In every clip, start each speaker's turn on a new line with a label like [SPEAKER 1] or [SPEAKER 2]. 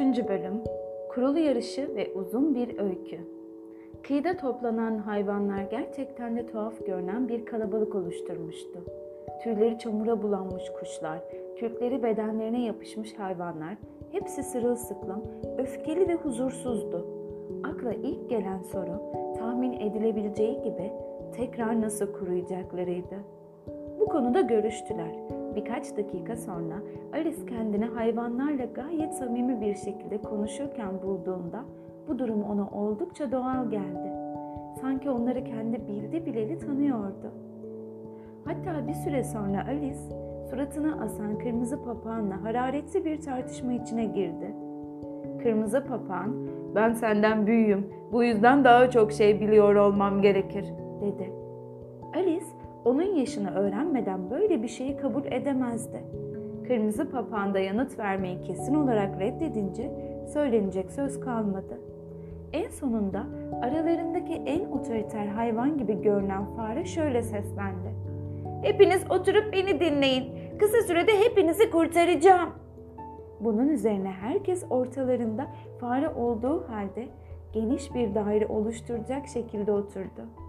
[SPEAKER 1] 3. Bölüm Kurulu yarışı ve uzun bir öykü. Kıyıda toplanan hayvanlar gerçekten de tuhaf görünen bir kalabalık oluşturmuştu. Tüyleri çamura bulanmış kuşlar, kürkleri bedenlerine yapışmış hayvanlar, hepsi sırılsıklam, öfkeli ve huzursuzdu. Akla ilk gelen soru tahmin edilebileceği gibi tekrar nasıl kuruyacaklarıydı. Bu konuda görüştüler. Birkaç dakika sonra Alice kendini hayvanlarla gayet samimi bir şekilde konuşurken bulduğunda bu durum ona oldukça doğal geldi. Sanki onları kendi bildi bileli tanıyordu. Hatta bir süre sonra Alice suratına asan kırmızı papağanla hararetli bir tartışma içine girdi. Kırmızı papağan, ben senden büyüğüm, bu yüzden daha çok şey biliyor olmam gerekir, dedi. Alice, onun yaşını öğrenmeden böyle bir şeyi kabul edemezdi. Kırmızı papağan da yanıt vermeyi kesin olarak reddedince söylenecek söz kalmadı. En sonunda aralarındaki en otoriter hayvan gibi görünen fare şöyle seslendi. Hepiniz oturup beni dinleyin. Kısa sürede hepinizi kurtaracağım. Bunun üzerine herkes ortalarında fare olduğu halde geniş bir daire oluşturacak şekilde oturdu.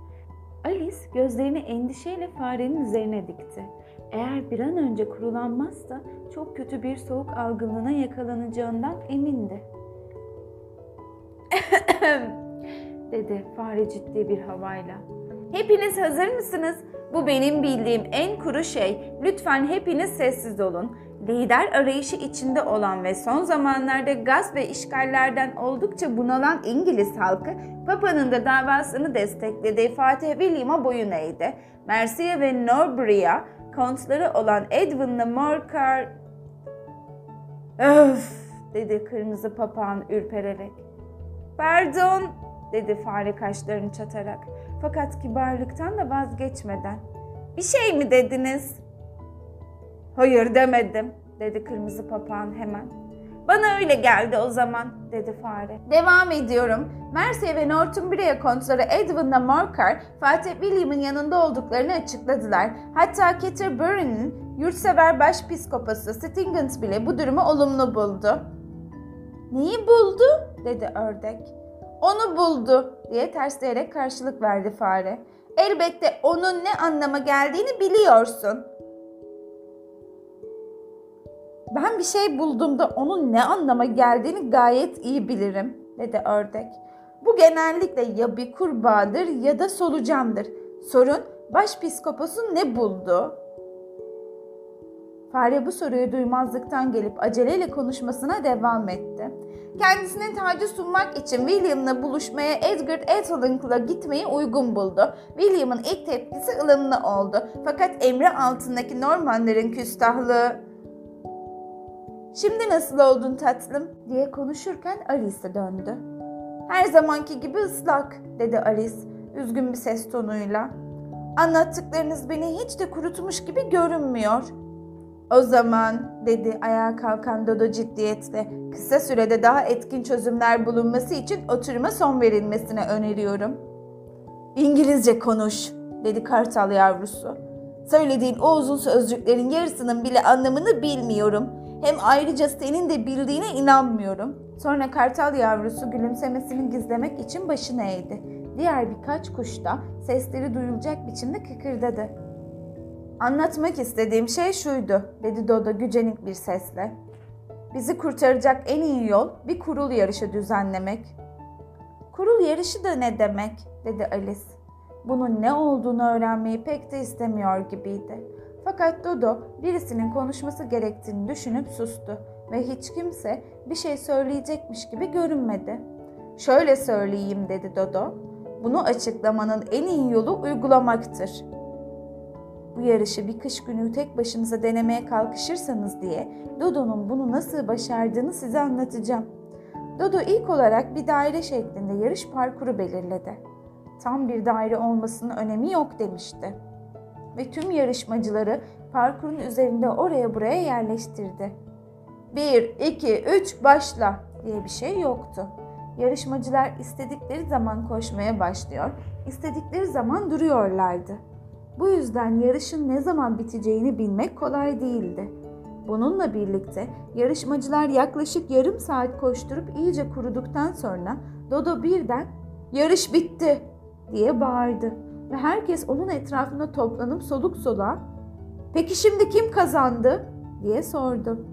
[SPEAKER 1] Alice gözlerini endişeyle farenin üzerine dikti. Eğer bir an önce kurulanmazsa çok kötü bir soğuk algınlığına yakalanacağından emindi. dedi fare ciddi bir havayla. Hepiniz hazır mısınız? Bu benim bildiğim en kuru şey. Lütfen hepiniz sessiz olun. Lider arayışı içinde olan ve son zamanlarda gaz ve işgallerden oldukça bunalan İngiliz halkı Papa'nın da davasını desteklediği Fatih William'a boyun eğdi. Mercia ve Norbury'a kontları olan Edwin'la Morcar... Öf dedi kırmızı papağan ürpererek. Pardon dedi fare kaşlarını çatarak. Fakat kibarlıktan da vazgeçmeden. Bir şey mi dediniz? Hayır demedim dedi kırmızı papağan hemen. Bana öyle geldi o zaman dedi fare. Devam ediyorum. Mercia ve Northumbria kontları Edwin'la Morcar Fatih William'ın yanında olduklarını açıkladılar. Hatta Canterbury'nin yurtsever başpiskopası Stingant bile bu durumu olumlu buldu. Neyi buldu? dedi ördek. Onu buldu diye tersleyerek karşılık verdi fare. Elbette onun ne anlama geldiğini biliyorsun. Ben bir şey bulduğumda onun ne anlama geldiğini gayet iyi bilirim, dedi ördek. Bu genellikle ya bir kurbağadır ya da solucandır. Sorun başpiskoposun ne buldu? Fare bu soruyu duymazlıktan gelip aceleyle konuşmasına devam etti. Kendisine tacı sunmak için William'la buluşmaya Edgar Athelinck'la gitmeyi uygun buldu. William'ın ilk tepkisi ılımlı oldu. Fakat emri altındaki Normanların küstahlığı Şimdi nasıl oldun tatlım diye konuşurken Alice'e döndü. Her zamanki gibi ıslak dedi Alice üzgün bir ses tonuyla. Anlattıklarınız beni hiç de kurutmuş gibi görünmüyor. O zaman dedi ayağa kalkan Dodo ciddiyetle kısa sürede daha etkin çözümler bulunması için oturuma son verilmesine öneriyorum. İngilizce konuş dedi kartal yavrusu. Söylediğin o uzun sözcüklerin yarısının bile anlamını bilmiyorum. Hem ayrıca senin de bildiğine inanmıyorum. Sonra kartal yavrusu gülümsemesini gizlemek için başını eğdi. Diğer birkaç kuş da sesleri duyulacak biçimde kıkırdadı. Anlatmak istediğim şey şuydu, dedi Dodo gücenik bir sesle. Bizi kurtaracak en iyi yol bir kurul yarışı düzenlemek. Kurul yarışı da ne demek, dedi Alice. Bunun ne olduğunu öğrenmeyi pek de istemiyor gibiydi. Fakat Dodo birisinin konuşması gerektiğini düşünüp sustu ve hiç kimse bir şey söyleyecekmiş gibi görünmedi. Şöyle söyleyeyim dedi Dodo. Bunu açıklamanın en iyi yolu uygulamaktır. Bu yarışı bir kış günü tek başınıza denemeye kalkışırsanız diye Dodo'nun bunu nasıl başardığını size anlatacağım. Dodo ilk olarak bir daire şeklinde yarış parkuru belirledi. Tam bir daire olmasının önemi yok demişti ve tüm yarışmacıları parkurun üzerinde oraya buraya yerleştirdi. 1, 2, 3 başla diye bir şey yoktu. Yarışmacılar istedikleri zaman koşmaya başlıyor, istedikleri zaman duruyorlardı. Bu yüzden yarışın ne zaman biteceğini bilmek kolay değildi. Bununla birlikte yarışmacılar yaklaşık yarım saat koşturup iyice kuruduktan sonra Dodo birden "Yarış bitti!" diye bağırdı ve herkes onun etrafında toplanıp soluk soluğa "Peki şimdi kim kazandı?" diye sordu.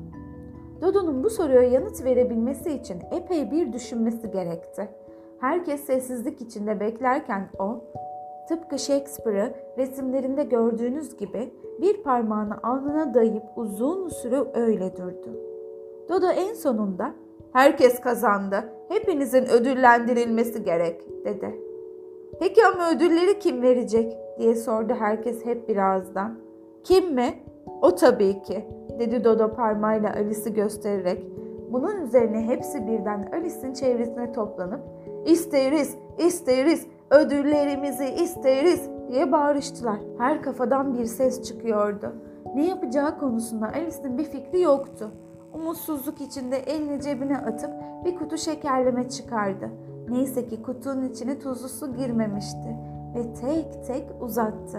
[SPEAKER 1] Dodo'nun bu soruya yanıt verebilmesi için epey bir düşünmesi gerekti. Herkes sessizlik içinde beklerken o, tıpkı Shakespeare'ı resimlerinde gördüğünüz gibi bir parmağını alnına dayayıp uzun süre öyle durdu. Dodo en sonunda herkes kazandı, hepinizin ödüllendirilmesi gerek dedi. Peki ama ödülleri kim verecek diye sordu herkes hep bir ağızdan. Kim mi? O tabii ki dedi Dodo parmağıyla Alice'i göstererek. Bunun üzerine hepsi birden Alice'in çevresine toplanıp isteriz, isteriz, ödüllerimizi isteriz diye bağırıştılar. Her kafadan bir ses çıkıyordu. Ne yapacağı konusunda Alice'in bir fikri yoktu. Umutsuzluk içinde elini cebine atıp bir kutu şekerleme çıkardı. Neyse ki kutunun içine tuzlu su girmemişti ve tek tek uzattı.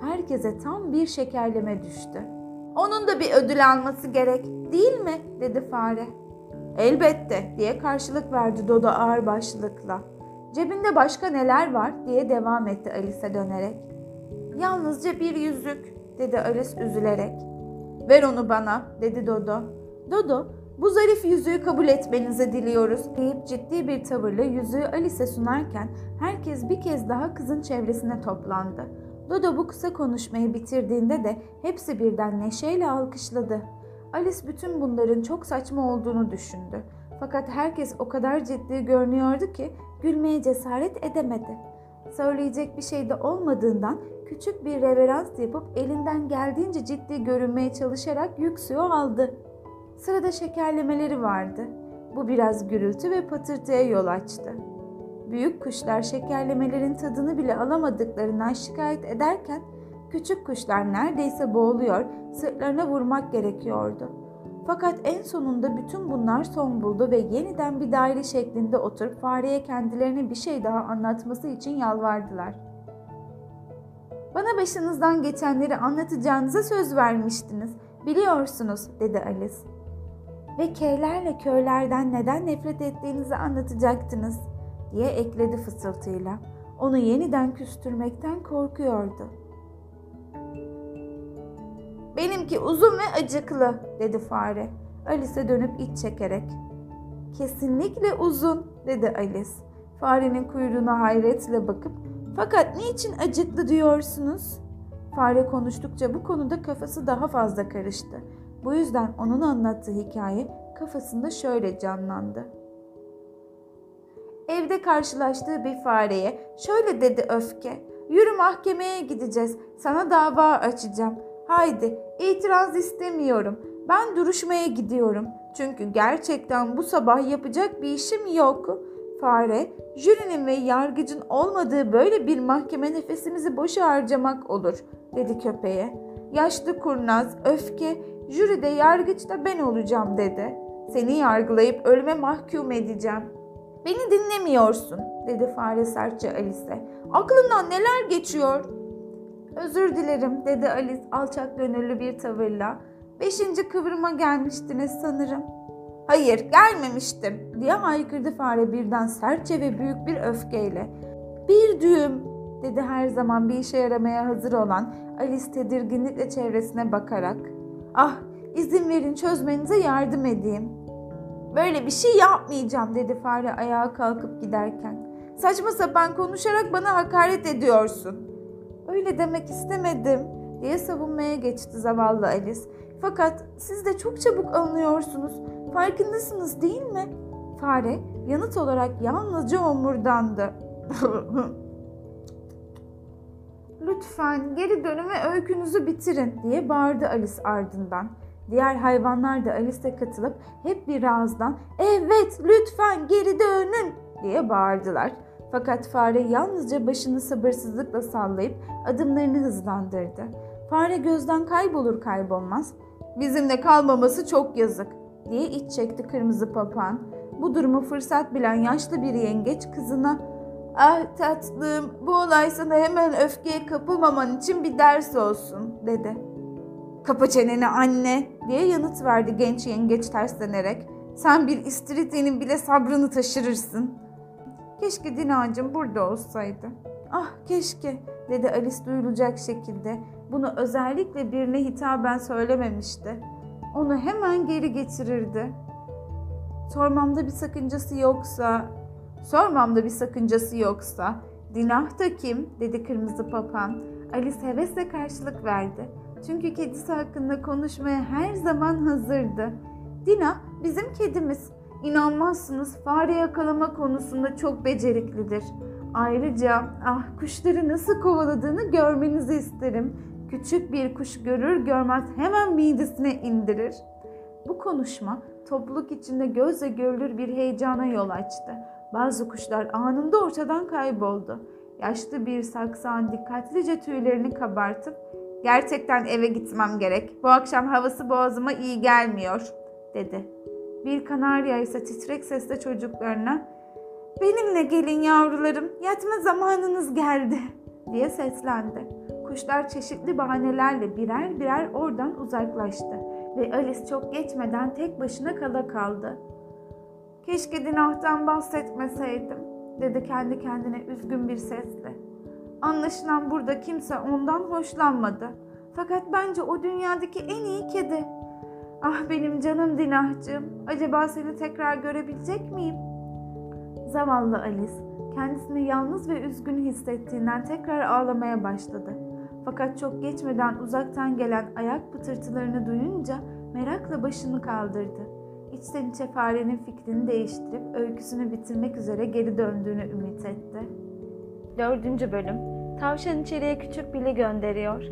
[SPEAKER 1] Herkese tam bir şekerleme düştü. Onun da bir ödül alması gerek değil mi? dedi fare. Elbette diye karşılık verdi Dodo ağır başlılıkla. Cebinde başka neler var diye devam etti Alice'e dönerek. Yalnızca bir yüzük dedi Alice üzülerek. Ver onu bana dedi Dodo. Dodo bu zarif yüzüğü kabul etmenizi diliyoruz deyip ciddi bir tavırla yüzüğü Alice'e sunarken herkes bir kez daha kızın çevresine toplandı. Dodo bu kısa konuşmayı bitirdiğinde de hepsi birden neşeyle alkışladı. Alice bütün bunların çok saçma olduğunu düşündü. Fakat herkes o kadar ciddi görünüyordu ki gülmeye cesaret edemedi. Söyleyecek bir şey de olmadığından küçük bir reverans yapıp elinden geldiğince ciddi görünmeye çalışarak yüksüğü aldı. Sırada şekerlemeleri vardı. Bu biraz gürültü ve patırtıya yol açtı. Büyük kuşlar şekerlemelerin tadını bile alamadıklarından şikayet ederken küçük kuşlar neredeyse boğuluyor, sırtlarına vurmak gerekiyordu. Fakat en sonunda bütün bunlar son buldu ve yeniden bir daire şeklinde oturup fareye kendilerine bir şey daha anlatması için yalvardılar. Bana başınızdan geçenleri anlatacağınıza söz vermiştiniz. Biliyorsunuz, dedi Alice. Ve keylerle köylerden neden nefret ettiğinizi anlatacaktınız, diye ekledi fısıltıyla. Onu yeniden küstürmekten korkuyordu. Benimki uzun ve acıklı, dedi fare. Alice'e dönüp iç çekerek. Kesinlikle uzun, dedi Alice. Farenin kuyruğuna hayretle bakıp, fakat niçin acıklı diyorsunuz? Fare konuştukça bu konuda kafası daha fazla karıştı. Bu yüzden onun anlattığı hikaye kafasında şöyle canlandı. Evde karşılaştığı bir fareye şöyle dedi öfke. Yürü mahkemeye gideceğiz. Sana dava açacağım. Haydi itiraz istemiyorum. Ben duruşmaya gidiyorum. Çünkü gerçekten bu sabah yapacak bir işim yok. Fare, jürinin ve yargıcın olmadığı böyle bir mahkeme nefesimizi boşa harcamak olur, dedi köpeğe. Yaşlı kurnaz, öfke, jüride yargıç da ben olacağım dedi. Seni yargılayıp ölüme mahkum edeceğim. Beni dinlemiyorsun, dedi fare sertçe Alice'e. Aklından neler geçiyor? Özür dilerim, dedi Alice alçak gönüllü bir tavırla. Beşinci kıvrıma gelmiştiniz sanırım. Hayır, gelmemiştim, diye haykırdı fare birden sertçe ve büyük bir öfkeyle. Bir düğüm, dedi her zaman bir işe yaramaya hazır olan Alice tedirginlikle çevresine bakarak. Ah, izin verin çözmenize yardım edeyim. Böyle bir şey yapmayacağım, dedi fare ayağa kalkıp giderken. Saçma sapan konuşarak bana hakaret ediyorsun. Öyle demek istemedim, diye savunmaya geçti zavallı Alice. Fakat siz de çok çabuk anlıyorsunuz. Farkındasınız değil mi? Fare yanıt olarak yalnızca omurdandı. Lütfen geri dönün ve öykünüzü bitirin diye bağırdı Alice ardından. Diğer hayvanlar da Alice'e katılıp hep bir ağızdan evet lütfen geri dönün diye bağırdılar. Fakat fare yalnızca başını sabırsızlıkla sallayıp adımlarını hızlandırdı. Fare gözden kaybolur kaybolmaz bizimle kalmaması çok yazık diye iç çekti kırmızı papağan. Bu durumu fırsat bilen yaşlı bir yengeç kızına Ah tatlım bu olay sana hemen öfkeye kapılmaman için bir ders olsun dedi. Kapa çeneni anne diye yanıt verdi genç yengeç terslenerek. Sen bir istiridyenin bile sabrını taşırırsın. Keşke Dinacığım burada olsaydı. Ah keşke dedi Alice duyulacak şekilde. Bunu özellikle birine hitaben söylememişti. Onu hemen geri getirirdi. Sormamda bir sakıncası yoksa, sormamda bir sakıncası yoksa, Dinah da kim? dedi kırmızı papağan. Alice hevesle karşılık verdi. Çünkü kedisi hakkında konuşmaya her zaman hazırdı. Dina bizim kedimiz. İnanmazsınız fare yakalama konusunda çok beceriklidir. Ayrıca ah kuşları nasıl kovaladığını görmenizi isterim. Küçük bir kuş görür görmez hemen midesine indirir. Bu konuşma topluluk içinde gözle görülür bir heyecana yol açtı. Bazı kuşlar anında ortadan kayboldu. Yaşlı bir saksan dikkatlice tüylerini kabartıp Gerçekten eve gitmem gerek. Bu akşam havası boğazıma iyi gelmiyor, dedi. Bir kanarya ise titrek sesle çocuklarına Benimle gelin yavrularım, yatma zamanınız geldi, diye seslendi. Kuşlar çeşitli bahanelerle birer birer oradan uzaklaştı ve Alice çok geçmeden tek başına kala kaldı. Keşke Dinah'tan bahsetmeseydim, dedi kendi kendine üzgün bir sesle. Anlaşılan burada kimse ondan hoşlanmadı. Fakat bence o dünyadaki en iyi kedi. Ah benim canım Dinahcığım, acaba seni tekrar görebilecek miyim? Zavallı Alice, kendisini yalnız ve üzgün hissettiğinden tekrar ağlamaya başladı. Fakat çok geçmeden uzaktan gelen ayak pıtırtılarını duyunca merakla başını kaldırdı. İçten içe farenin fikrini değiştirip öyküsünü bitirmek üzere geri döndüğünü ümit etti.
[SPEAKER 2] Dördüncü bölüm. Tavşan içeriye küçük Bill'i gönderiyor.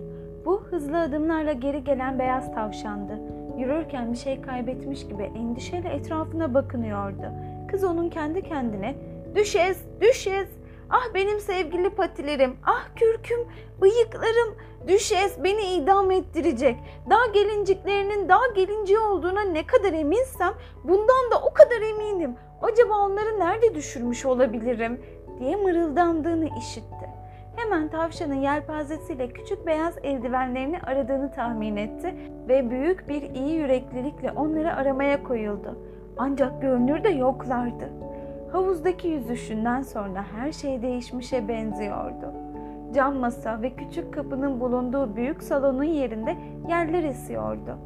[SPEAKER 2] Bu hızlı adımlarla geri gelen beyaz tavşandı. Yürürken bir şey kaybetmiş gibi endişeyle etrafına bakınıyordu. Kız onun kendi kendine ''Düşez, düşez, ah benim sevgili patilerim, ah kürküm, bıyıklarım, düşez beni idam ettirecek. Dağ gelinciklerinin dağ gelinciği olduğuna ne kadar eminsem bundan da o kadar eminim. Acaba onları nerede düşürmüş olabilirim?'' diye mırıldandığını işitti. Hemen tavşanın yelpazesiyle küçük beyaz eldivenlerini aradığını tahmin etti ve büyük bir iyi yüreklilikle onları aramaya koyuldu. Ancak görünürde yoklardı. Havuzdaki yüzüşünden sonra her şey değişmişe benziyordu. Cam masa ve küçük kapının bulunduğu büyük salonun yerinde yerler esiyordu.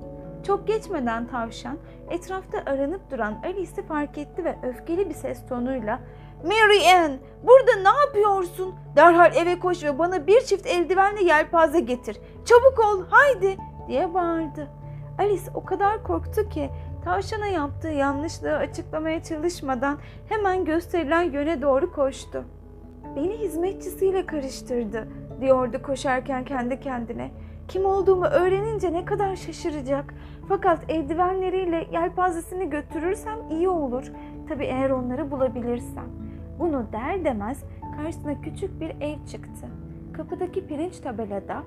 [SPEAKER 2] Çok geçmeden tavşan etrafta aranıp duran Alice'i fark etti ve öfkeli bir ses tonuyla Mary Ann, burada ne yapıyorsun? Derhal eve koş ve bana bir çift eldivenle yelpaze getir. Çabuk ol, haydi!" diye bağırdı. Alice o kadar korktu ki tavşana yaptığı yanlışlığı açıklamaya çalışmadan hemen gösterilen yöne doğru koştu. Beni hizmetçisiyle karıştırdı, diyordu koşarken kendi kendine. Kim olduğumu öğrenince ne kadar şaşıracak. Fakat eldivenleriyle yelpazesini götürürsem iyi olur. Tabii eğer onları bulabilirsem. Bunu der demez karşısına küçük bir ev çıktı. Kapıdaki pirinç tabelada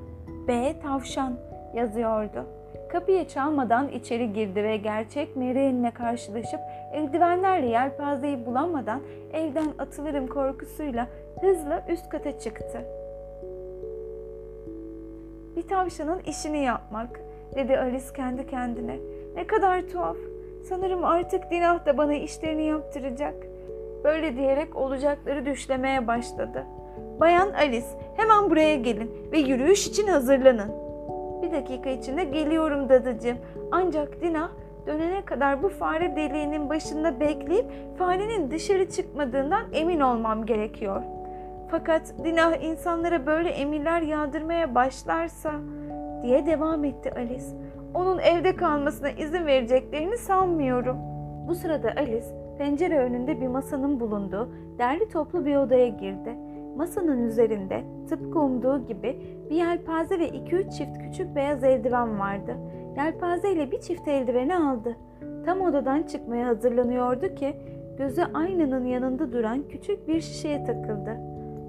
[SPEAKER 2] B tavşan yazıyordu. Kapıyı çalmadan içeri girdi ve gerçek Mary'inle karşılaşıp eldivenlerle yelpazeyi bulamadan evden atılırım korkusuyla hızla üst kata çıktı. Bir tavşanın işini yapmak, dedi Alice kendi kendine. Ne kadar tuhaf. Sanırım artık Dinah da bana işlerini yaptıracak. Böyle diyerek olacakları düşlemeye başladı. Bayan Alice hemen buraya gelin ve yürüyüş için hazırlanın. Bir dakika içinde geliyorum dadıcığım. Ancak Dina dönene kadar bu fare deliğinin başında bekleyip farenin dışarı çıkmadığından emin olmam gerekiyor. Fakat Dina insanlara böyle emirler yağdırmaya başlarsa diye devam etti Alice. Onun evde kalmasına izin vereceklerini sanmıyorum. Bu sırada Alice pencere önünde bir masanın bulunduğu derli toplu bir odaya girdi. Masanın üzerinde tıpkı umduğu gibi bir yelpaze ve iki üç çift küçük beyaz eldiven vardı. Yelpaze ile bir çift eldiveni aldı. Tam odadan çıkmaya hazırlanıyordu ki gözü aynanın yanında duran küçük bir şişeye takıldı.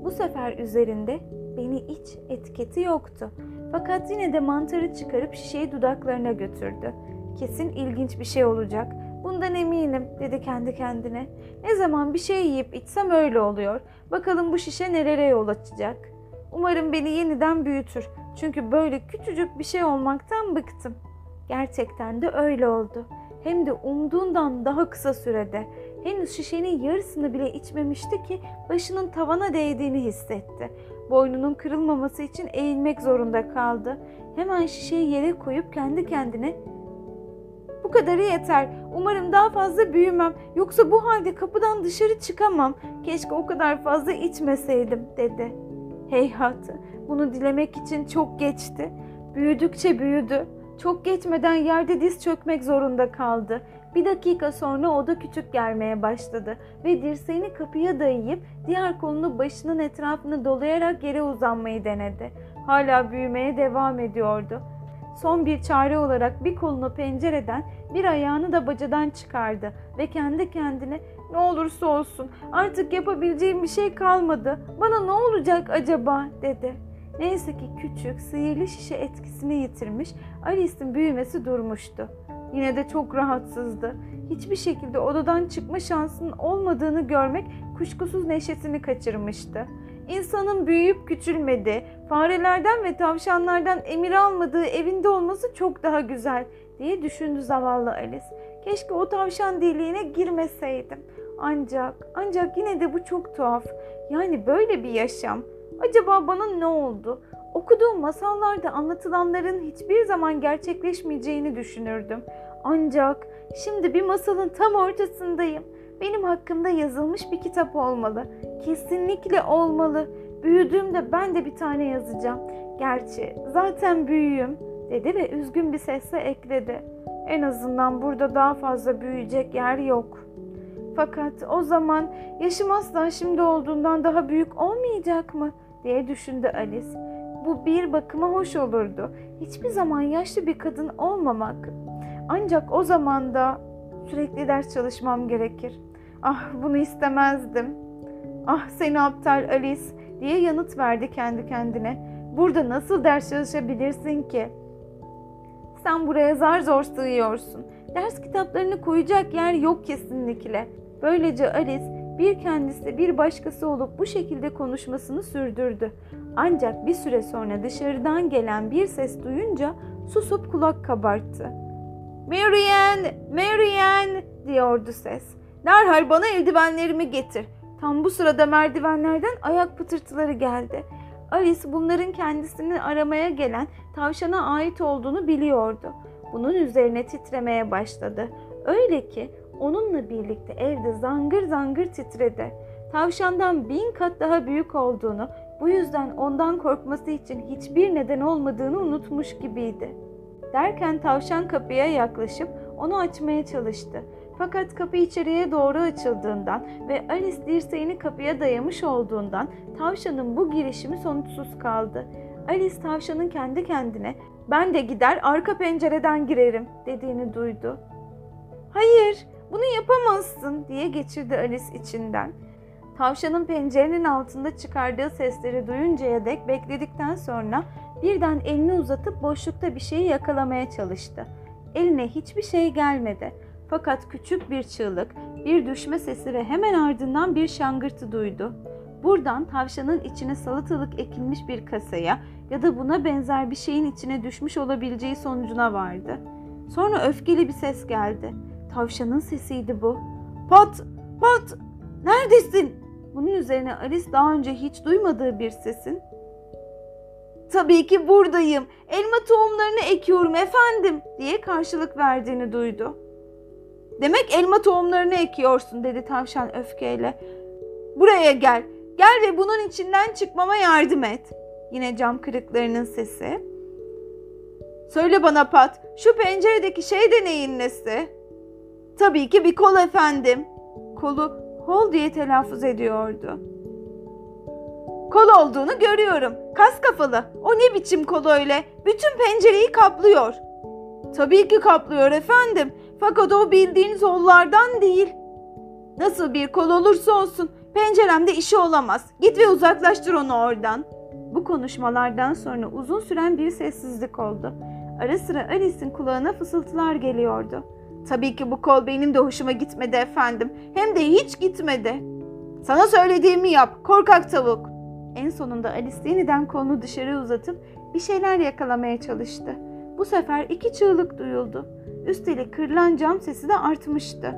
[SPEAKER 2] Bu sefer üzerinde beni iç etiketi yoktu. Fakat yine de mantarı çıkarıp şişeyi dudaklarına götürdü. Kesin ilginç bir şey olacak. Bundan eminim dedi kendi kendine. Ne zaman bir şey yiyip içsem öyle oluyor. Bakalım bu şişe nereye yol açacak. Umarım beni yeniden büyütür. Çünkü böyle küçücük bir şey olmaktan bıktım. Gerçekten de öyle oldu. Hem de umduğundan daha kısa sürede. Henüz şişenin yarısını bile içmemişti ki başının tavana değdiğini hissetti. Boynunun kırılmaması için eğilmek zorunda kaldı. Hemen şişeyi yere koyup kendi kendine bu kadarı yeter. Umarım daha fazla büyümem. Yoksa bu halde kapıdan dışarı çıkamam. Keşke o kadar fazla içmeseydim dedi. Heyhat, bunu dilemek için çok geçti. Büyüdükçe büyüdü. Çok geçmeden yerde diz çökmek zorunda kaldı. Bir dakika sonra o da küçük gelmeye başladı ve dirseğini kapıya dayayıp diğer kolunu başının etrafını dolayarak yere uzanmayı denedi. Hala büyümeye devam ediyordu. Son bir çare olarak bir kolunu pencereden, bir ayağını da bacadan çıkardı ve kendi kendine ne olursa olsun artık yapabileceğim bir şey kalmadı. Bana ne olacak acaba dedi. Neyse ki küçük, sihirli şişe etkisini yitirmiş, Alice'in büyümesi durmuştu. Yine de çok rahatsızdı. Hiçbir şekilde odadan çıkma şansının olmadığını görmek kuşkusuz neşesini kaçırmıştı. İnsanın büyüyüp küçülmedi, farelerden ve tavşanlardan emir almadığı evinde olması çok daha güzel diye düşündü zavallı Alice. Keşke o tavşan deliğine girmeseydim. Ancak, ancak yine de bu çok tuhaf. Yani böyle bir yaşam. Acaba bana ne oldu? Okuduğum masallarda anlatılanların hiçbir zaman gerçekleşmeyeceğini düşünürdüm. Ancak şimdi bir masalın tam ortasındayım. Benim hakkımda yazılmış bir kitap olmalı. Kesinlikle olmalı. Büyüdüğümde ben de bir tane yazacağım. Gerçi zaten büyüğüm dedi ve üzgün bir sesle ekledi. En azından burada daha fazla büyüyecek yer yok. Fakat o zaman yaşım asla şimdi olduğundan daha büyük olmayacak mı diye düşündü Alice. Bu bir bakıma hoş olurdu. Hiçbir zaman yaşlı bir kadın olmamak. Ancak o zaman da sürekli ders çalışmam gerekir. Ah bunu istemezdim. Ah seni aptal Alice diye yanıt verdi kendi kendine. Burada nasıl ders çalışabilirsin ki? Sen buraya zar zor sığıyorsun. Ders kitaplarını koyacak yer yok kesinlikle. Böylece Alice bir kendisi bir başkası olup bu şekilde konuşmasını sürdürdü. Ancak bir süre sonra dışarıdan gelen bir ses duyunca susup kulak kabarttı. Marianne, Marianne diyordu ses. Derhal bana eldivenlerimi getir. Tam bu sırada merdivenlerden ayak pıtırtıları geldi. Alice bunların kendisini aramaya gelen tavşana ait olduğunu biliyordu. Bunun üzerine titremeye başladı. Öyle ki onunla birlikte evde zangır zangır titredi. Tavşandan bin kat daha büyük olduğunu, bu yüzden ondan korkması için hiçbir neden olmadığını unutmuş gibiydi. Derken tavşan kapıya yaklaşıp onu açmaya çalıştı. Fakat kapı içeriye doğru açıldığından ve Alice dirseğini kapıya dayamış olduğundan tavşanın bu girişimi sonuçsuz kaldı. Alice tavşanın kendi kendine ben de gider arka pencereden girerim dediğini duydu. Hayır bunu yapamazsın diye geçirdi Alice içinden. Tavşanın pencerenin altında çıkardığı sesleri duyuncaya dek bekledikten sonra birden elini uzatıp boşlukta bir şeyi yakalamaya çalıştı. Eline hiçbir şey gelmedi. Fakat küçük bir çığlık, bir düşme sesi ve hemen ardından bir şangırtı duydu. Buradan tavşanın içine salatalık ekilmiş bir kasaya ya da buna benzer bir şeyin içine düşmüş olabileceği sonucuna vardı. Sonra öfkeli bir ses geldi. Tavşanın sesiydi bu. Pat! Pat! Neredesin? Bunun üzerine Alice daha önce hiç duymadığı bir sesin Tabii ki buradayım. Elma tohumlarını ekiyorum efendim diye karşılık verdiğini duydu. Demek elma tohumlarını ekiyorsun dedi tavşan öfkeyle. Buraya gel. Gel ve bunun içinden çıkmama yardım et. Yine cam kırıklarının sesi. Söyle bana Pat, şu penceredeki şey de neyin nesi? Tabii ki bir kol efendim. Kolu hol diye telaffuz ediyordu. Kol olduğunu görüyorum. Kas kafalı. O ne biçim kol öyle? Bütün pencereyi kaplıyor. Tabii ki kaplıyor efendim. Fakat o bildiğiniz hollardan değil. Nasıl bir kol olursa olsun penceremde işi olamaz. Git ve uzaklaştır onu oradan. Bu konuşmalardan sonra uzun süren bir sessizlik oldu. Ara sıra Alice'in kulağına fısıltılar geliyordu. Tabii ki bu kol benim de hoşuma gitmedi efendim. Hem de hiç gitmedi. Sana söylediğimi yap, korkak tavuk. En sonunda Alice yeniden kolunu dışarı uzatıp bir şeyler yakalamaya çalıştı. Bu sefer iki çığlık duyuldu. Üstelik kırılan cam sesi de artmıştı.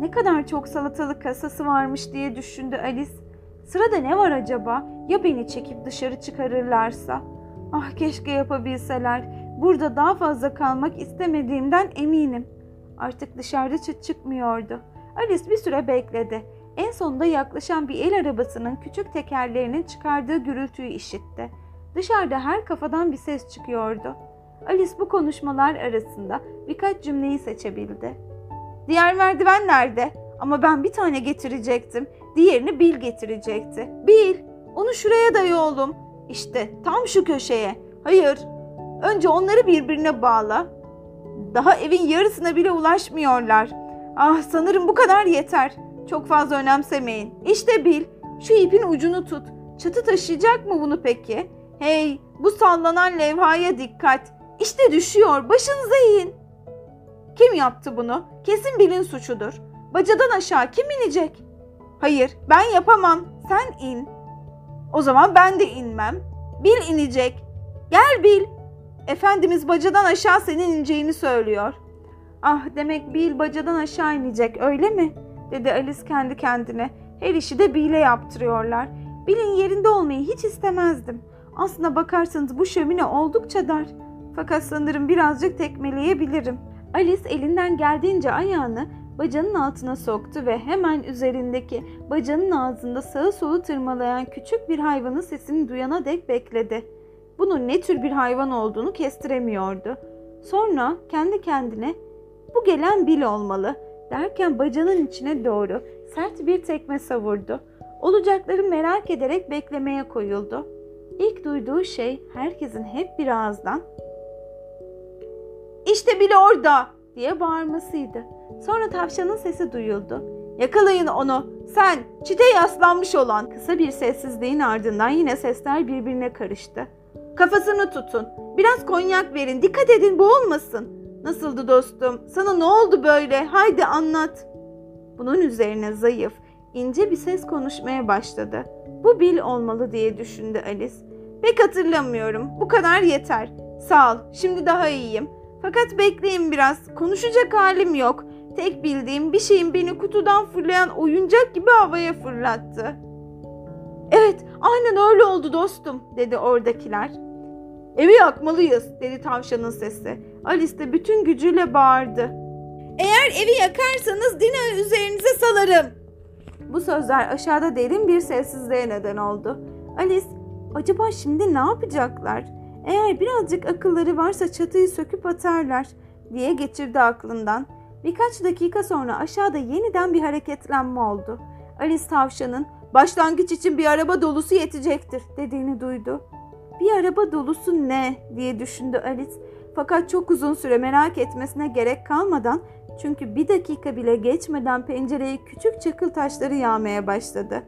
[SPEAKER 2] Ne kadar çok salatalık kasası varmış diye düşündü Alice. Sırada ne var acaba? Ya beni çekip dışarı çıkarırlarsa? Ah keşke yapabilseler. Burada daha fazla kalmak istemediğimden eminim. Artık dışarıda çıt çıkmıyordu. Alice bir süre bekledi. En sonunda yaklaşan bir el arabasının küçük tekerlerinin çıkardığı gürültüyü işitti. Dışarıda her kafadan bir ses çıkıyordu. Alice bu konuşmalar arasında birkaç cümleyi seçebildi. Diğer merdiven nerede? Ama ben bir tane getirecektim. Diğerini Bill getirecekti. Bill, onu şuraya daya oğlum. İşte tam şu köşeye. Hayır, önce onları birbirine bağla. Daha evin yarısına bile ulaşmıyorlar. Ah sanırım bu kadar yeter. Çok fazla önemsemeyin. İşte Bill, şu ipin ucunu tut. Çatı taşıyacak mı bunu peki? Hey, bu sallanan levhaya dikkat. İşte düşüyor, başınıza eğin. Kim yaptı bunu? Kesin Bill'in suçudur. Bacadan aşağı kim inecek? Hayır, ben yapamam. Sen in. O zaman ben de inmem. Bill inecek. Gel Bill. Efendimiz bacadan aşağı senin ineceğini söylüyor. Ah demek Bill bacadan aşağı inecek öyle mi? Dedi Alice kendi kendine. Her işi de Bill'e yaptırıyorlar. Bill'in yerinde olmayı hiç istemezdim. Aslına bakarsanız bu şömine oldukça dar. Fakat sanırım birazcık tekmeleyebilirim. Alice elinden geldiğince ayağını bacanın altına soktu ve hemen üzerindeki bacanın ağzında sağı solu tırmalayan küçük bir hayvanın sesini duyana dek bekledi. Bunun ne tür bir hayvan olduğunu kestiremiyordu. Sonra kendi kendine bu gelen Bill olmalı derken bacanın içine doğru sert bir tekme savurdu. Olacakları merak ederek beklemeye koyuldu. İlk duyduğu şey herkesin hep bir ağızdan işte bile orada diye bağırmasıydı. Sonra tavşanın sesi duyuldu. Yakalayın onu. Sen çite yaslanmış olan. Kısa bir sessizliğin ardından yine sesler birbirine karıştı. Kafasını tutun. Biraz konyak verin. Dikkat edin boğulmasın. Nasıldı dostum? Sana ne oldu böyle? Haydi anlat. Bunun üzerine zayıf, ince bir ses konuşmaya başladı. Bu Bill olmalı diye düşündü Alice. Pek hatırlamıyorum. Bu kadar yeter. Sağ ol. Şimdi daha iyiyim. Fakat bekleyin biraz. Konuşacak halim yok. Tek bildiğim bir şeyin beni kutudan fırlayan oyuncak gibi havaya fırlattı. Evet, aynen öyle oldu dostum, dedi oradakiler. Evi yakmalıyız, dedi tavşanın sesi. Alice de bütün gücüyle bağırdı. Eğer evi yakarsanız Dina üzerinize salarım. Bu sözler aşağıda derin bir sessizliğe neden oldu. Alice, acaba şimdi ne yapacaklar? Eğer birazcık akılları varsa çatıyı söküp atarlar diye geçirdi aklından. Birkaç dakika sonra aşağıda yeniden bir hareketlenme oldu. Alice tavşanın başlangıç için bir araba dolusu yetecektir dediğini duydu. Bir araba dolusu ne diye düşündü Alice. Fakat çok uzun süre merak etmesine gerek kalmadan çünkü bir dakika bile geçmeden pencereye küçük çakıl taşları yağmaya başladı.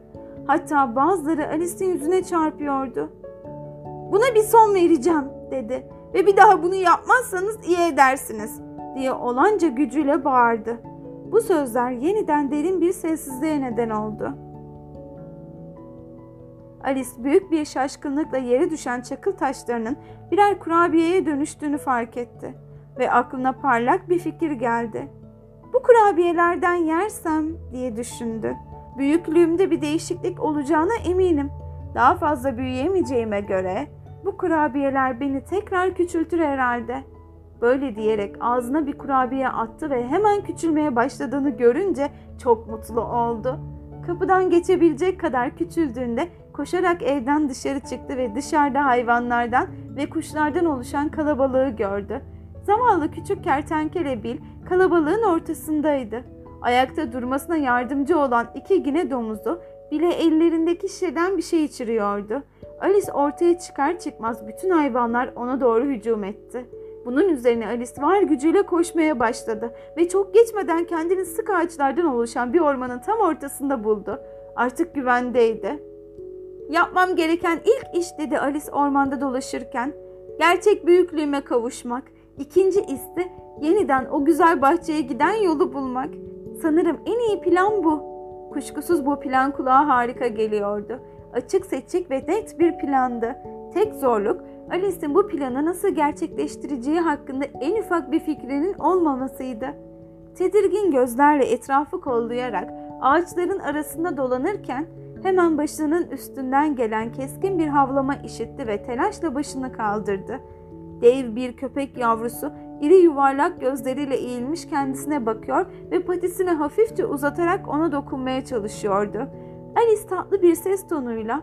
[SPEAKER 2] Hatta bazıları Alice'in yüzüne çarpıyordu. Buna bir son vereceğim dedi ve bir daha bunu yapmazsanız iyi edersiniz diye olanca gücüyle bağırdı. Bu sözler yeniden derin bir sessizliğe neden oldu. Alice büyük bir şaşkınlıkla yere düşen çakıl taşlarının birer kurabiyeye dönüştüğünü fark etti ve aklına parlak bir fikir geldi. Bu kurabiyelerden yersem diye düşündü. Büyüklüğümde bir değişiklik olacağına eminim. Daha fazla büyüyemeyeceğime göre bu kurabiyeler beni tekrar küçültür herhalde. Böyle diyerek ağzına bir kurabiye attı ve hemen küçülmeye başladığını görünce çok mutlu oldu. Kapıdan geçebilecek kadar küçüldüğünde koşarak evden dışarı çıktı ve dışarıda hayvanlardan ve kuşlardan oluşan kalabalığı gördü. Zavallı küçük kertenkele Bil kalabalığın ortasındaydı. Ayakta durmasına yardımcı olan iki gine domuzu bile ellerindeki şişeden bir şey içiriyordu. Alice ortaya çıkar çıkmaz bütün hayvanlar ona doğru hücum etti. Bunun üzerine Alice var gücüyle koşmaya başladı ve çok geçmeden kendini sık ağaçlardan oluşan bir ormanın tam ortasında buldu. Artık güvendeydi. Yapmam gereken ilk iş dedi Alice ormanda dolaşırken. Gerçek büyüklüğüme kavuşmak. İkinci ise yeniden o güzel bahçeye giden yolu bulmak. Sanırım en iyi plan bu. Kuşkusuz bu plan kulağa harika geliyordu. Açık seçik ve net bir plandı. Tek zorluk Alice'in bu planı nasıl gerçekleştireceği hakkında en ufak bir fikrinin olmamasıydı. Tedirgin gözlerle etrafı kollayarak ağaçların arasında dolanırken hemen başının üstünden gelen keskin bir havlama işitti ve telaşla başını kaldırdı. Dev bir köpek yavrusu iri yuvarlak gözleriyle eğilmiş kendisine bakıyor ve patisini hafifçe uzatarak ona dokunmaya çalışıyordu. Alice tatlı bir ses tonuyla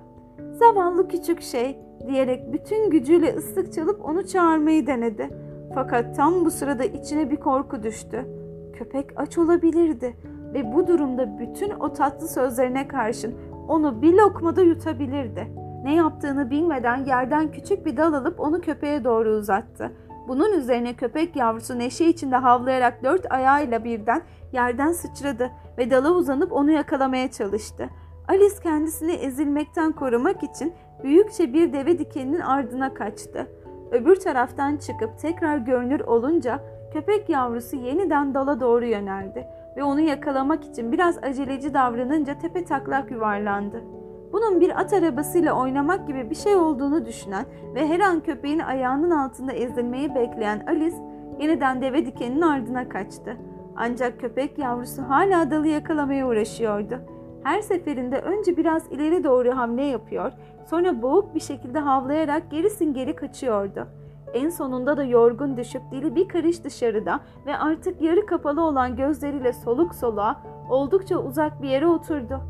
[SPEAKER 2] "Zavallı küçük şey" diyerek bütün gücüyle ıslık çalıp onu çağırmayı denedi. Fakat tam bu sırada içine bir korku düştü. Köpek aç olabilirdi ve bu durumda bütün o tatlı sözlerine karşın onu bir lokmada yutabilirdi. Ne yaptığını bilmeden yerden küçük bir dal alıp onu köpeğe doğru uzattı. Bunun üzerine köpek yavrusu neşe içinde havlayarak dört ayağıyla birden yerden sıçradı ve dala uzanıp onu yakalamaya çalıştı. Alice kendisini ezilmekten korumak için büyükçe bir deve dikeninin ardına kaçtı. Öbür taraftan çıkıp tekrar görünür olunca köpek yavrusu yeniden dala doğru yöneldi ve onu yakalamak için biraz aceleci davranınca tepe taklak yuvarlandı. Bunun bir at arabasıyla oynamak gibi bir şey olduğunu düşünen ve her an köpeğin ayağının altında ezilmeyi bekleyen Alice yeniden deve dikeninin ardına kaçtı. Ancak köpek yavrusu hala dalı yakalamaya uğraşıyordu. Her seferinde önce biraz ileri doğru hamle yapıyor, sonra boğuk bir şekilde havlayarak gerisin geri kaçıyordu. En sonunda da yorgun düşüp dili bir karış dışarıda ve artık yarı kapalı olan gözleriyle soluk soluğa oldukça uzak bir yere oturdu.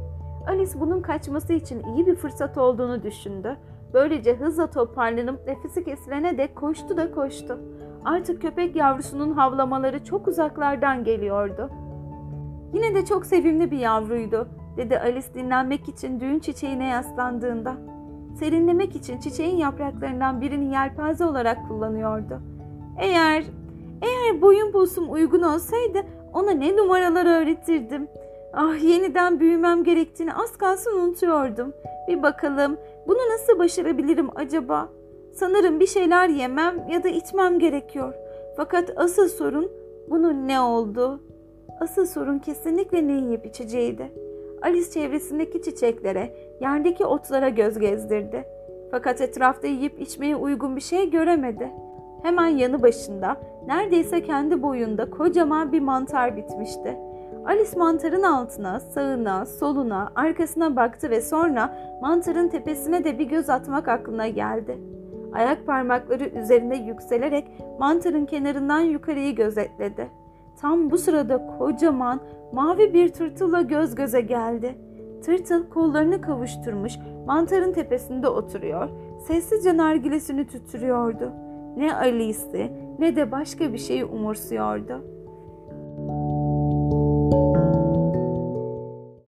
[SPEAKER 2] Alice bunun kaçması için iyi bir fırsat olduğunu düşündü. Böylece hızla toparlanıp nefesi kesilene dek koştu da koştu. Artık köpek yavrusunun havlamaları çok uzaklardan geliyordu. Yine de çok sevimli bir yavruydu, dedi Alice dinlenmek için düğün çiçeğine yaslandığında. Serinlemek için çiçeğin yapraklarından birini yelpaze olarak kullanıyordu. Eğer, eğer boyun posum uygun olsaydı ona ne numaralar öğretirdim. Ah yeniden büyümem gerektiğini az kalsın unutuyordum. Bir bakalım bunu nasıl başarabilirim acaba? Sanırım bir şeyler yemem ya da içmem gerekiyor. Fakat asıl sorun bunun ne oldu? Asıl sorun kesinlikle ne yiyip içeceğiydi. Alice çevresindeki çiçeklere, yerdeki otlara göz gezdirdi. Fakat etrafta yiyip içmeye uygun bir şey göremedi. Hemen yanı başında, neredeyse kendi boyunda kocaman bir mantar bitmişti. Alice mantarın altına, sağına, soluna, arkasına baktı ve sonra mantarın tepesine de bir göz atmak aklına geldi. Ayak parmakları üzerinde yükselerek mantarın kenarından yukarıyı gözetledi. Tam bu sırada kocaman mavi bir tırtılla göz göze geldi. Tırtıl kollarını kavuşturmuş mantarın tepesinde oturuyor, sessizce nargilesini tüttürüyordu. Ne Alice'i ne de başka bir şeyi umursuyordu.